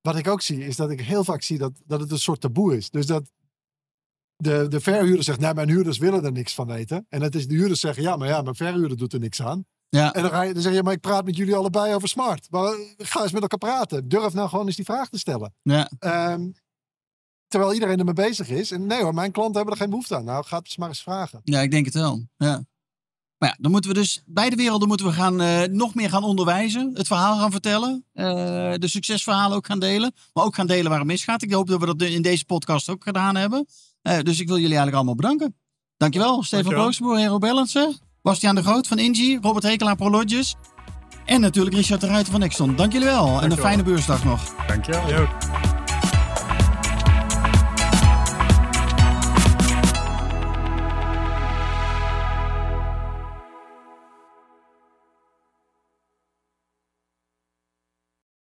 wat ik ook zie, is dat ik heel vaak zie dat, dat het een soort taboe is. Dus dat de, de verhuurder zegt, nee, mijn huurders willen er niks van weten. En het is de huurders zeggen, ja, maar ja, mijn verhuurder doet er niks aan. Ja. En dan, ga je, dan zeg je, maar ik praat met jullie allebei over smart. Maar eh, ga eens met elkaar praten. Durf nou gewoon eens die vraag te stellen. Ja. Ehm, terwijl iedereen ermee bezig is. En nee hoor, mijn klanten hebben er geen behoefte aan. Nou, ga het maar eens vragen. ja, ik denk het wel. Ja. Maar ja, dan moeten we dus beide werelden moeten we gaan, eh, nog meer gaan onderwijzen. Het verhaal gaan vertellen. eh, de succesverhalen ook gaan delen. Maar ook gaan delen waar het misgaat. Ik hoop dat we dat in deze podcast ook gedaan hebben. Eh, dus ik wil jullie eigenlijk allemaal bedanken. Dankjewel, Stefan. Kloosterboer, Hero Ballancer. Bastiaan de Groot van Ingie. Robert Hekelaar Prologis. En natuurlijk Richard de Ruiter van Nexton. Dank jullie wel. En een fijne beursdag nog. Dankjewel.